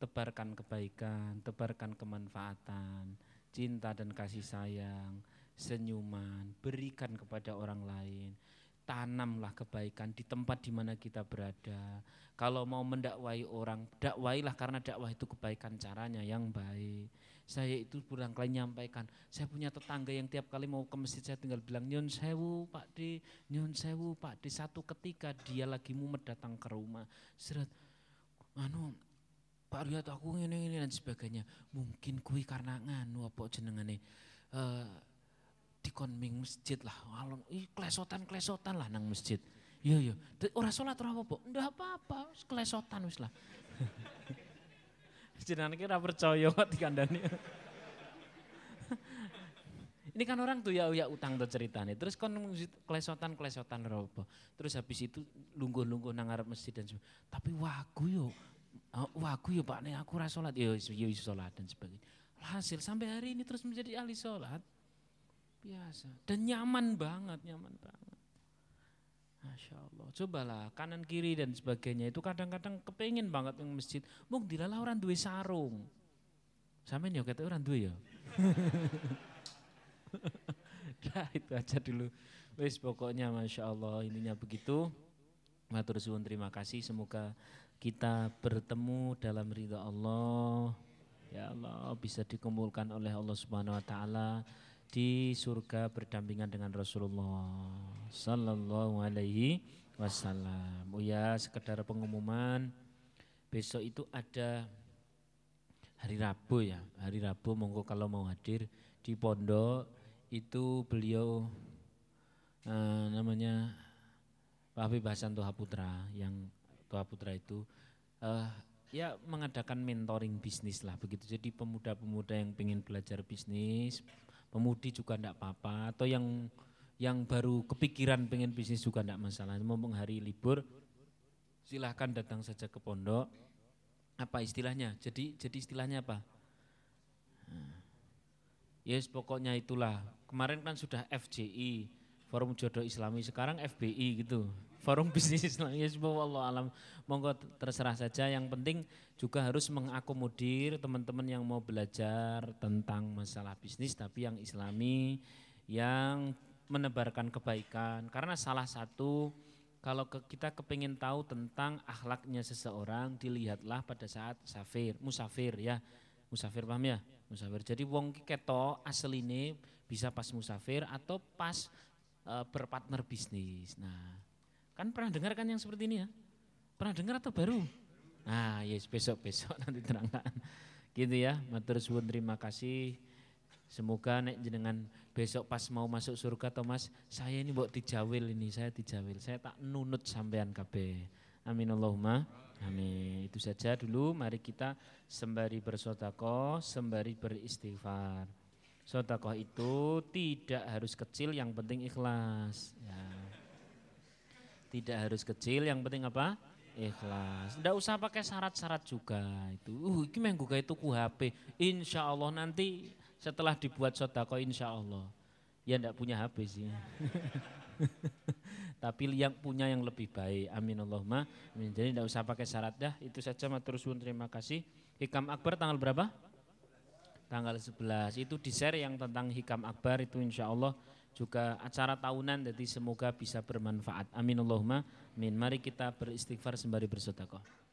Tebarkan kebaikan, tebarkan kemanfaatan, cinta dan kasih sayang, senyuman, berikan kepada orang lain. Tanamlah kebaikan di tempat di mana kita berada. Kalau mau mendakwai orang, dakwailah karena dakwah itu kebaikan caranya yang baik saya itu berulang kali nyampaikan, saya punya tetangga yang tiap kali mau ke masjid saya tinggal bilang, nyon sewu Pak Di, nyun sewu Pak, di satu ketika dia lagi mau datang ke rumah, seret, anu Pak lihat aku ini ini dan sebagainya. Mungkin kui karena nganu apa jenengane uh, dikonming masjid lah. Alon, ih klesotan-klesotan lah nang masjid. Iya iya. Ora salat ora apa-apa. Ndak apa-apa, klesotan wis lah. Jenengan kira percaya kok dikandani. Ini kan orang tuh ya ya utang tuh ceritanya. Terus kon klesotan klesotan apa. Terus habis itu lungguh-lungguh nang ngarep masjid dan sebagainya. Tapi wagu yo. Oh, wagu yo Pak nih aku ora salat yo yo salat dan sebagainya. Hasil sampai hari ini terus menjadi ahli salat. Biasa. Dan nyaman banget, nyaman banget. Masya Allah. Cobalah kanan kiri dan sebagainya itu kadang-kadang kepengen banget yang masjid. Mungkin dilala orang duwe sarung. Sampai nih kata orang duwe ya. nah itu aja dulu. Wis pokoknya Masya Allah ininya begitu. Matur suwun terima kasih semoga kita bertemu dalam ridha Allah. Ya Allah bisa dikumpulkan oleh Allah Subhanahu wa taala di surga berdampingan dengan Rasulullah sallallahu alaihi wasallam. Oh ya, sekedar pengumuman besok itu ada hari Rabu ya. Hari Rabu monggo kalau mau hadir di pondok itu beliau uh, namanya Pak Habib Hasan Toha Putra yang Toha Putra itu uh, ya mengadakan mentoring bisnis lah begitu. Jadi pemuda-pemuda yang ingin belajar bisnis, pemudi juga tidak apa-apa atau yang yang baru kepikiran pengen bisnis juga tidak masalah. Mumpung hari libur silahkan datang saja ke pondok. Apa istilahnya? Jadi jadi istilahnya apa? Yes pokoknya itulah. Kemarin kan sudah FJI, Forum Jodoh Islami, sekarang FBI gitu. Forum Bisnis Islami, yes Allah alam. Monggo terserah saja, yang penting juga harus mengakomodir teman-teman yang mau belajar tentang masalah bisnis tapi yang islami, yang menebarkan kebaikan. Karena salah satu kalau kita kepingin tahu tentang akhlaknya seseorang, dilihatlah pada saat safir, musafir ya. Musafir paham ya? musafir. Jadi wong keto ini bisa pas musafir atau pas e, berpartner bisnis. Nah, kan pernah dengar kan yang seperti ini ya? Pernah dengar atau baru? Nah, yes besok-besok nanti terangkan. Gitu ya, matur suwun terima kasih. Semoga nek jenengan besok pas mau masuk surga Thomas, saya ini buat dijawil ini, saya dijawil. Saya tak nunut sampean kabeh. Amin Allahumma. Amin. Itu saja dulu. Mari kita sembari bersodako, sembari beristighfar. Sodako itu tidak harus kecil, yang penting ikhlas. Ya. Tidak harus kecil, yang penting apa? Ikhlas. Tidak usah pakai syarat-syarat juga. Itu, uh, ini minggu itu ku HP. Insya Allah nanti setelah dibuat sodako, insya Allah. Ya tidak punya HP sih. tapi yang punya yang lebih baik. Amin Allahumma. Amin. Jadi tidak usah pakai syarat dah. Itu saja matur suwun terima kasih. Hikam Akbar tanggal berapa? Tanggal 11. Itu di share yang tentang Hikam Akbar itu insya Allah juga acara tahunan jadi semoga bisa bermanfaat. Amin Allahumma. Amin. Mari kita beristighfar sembari bersedekah.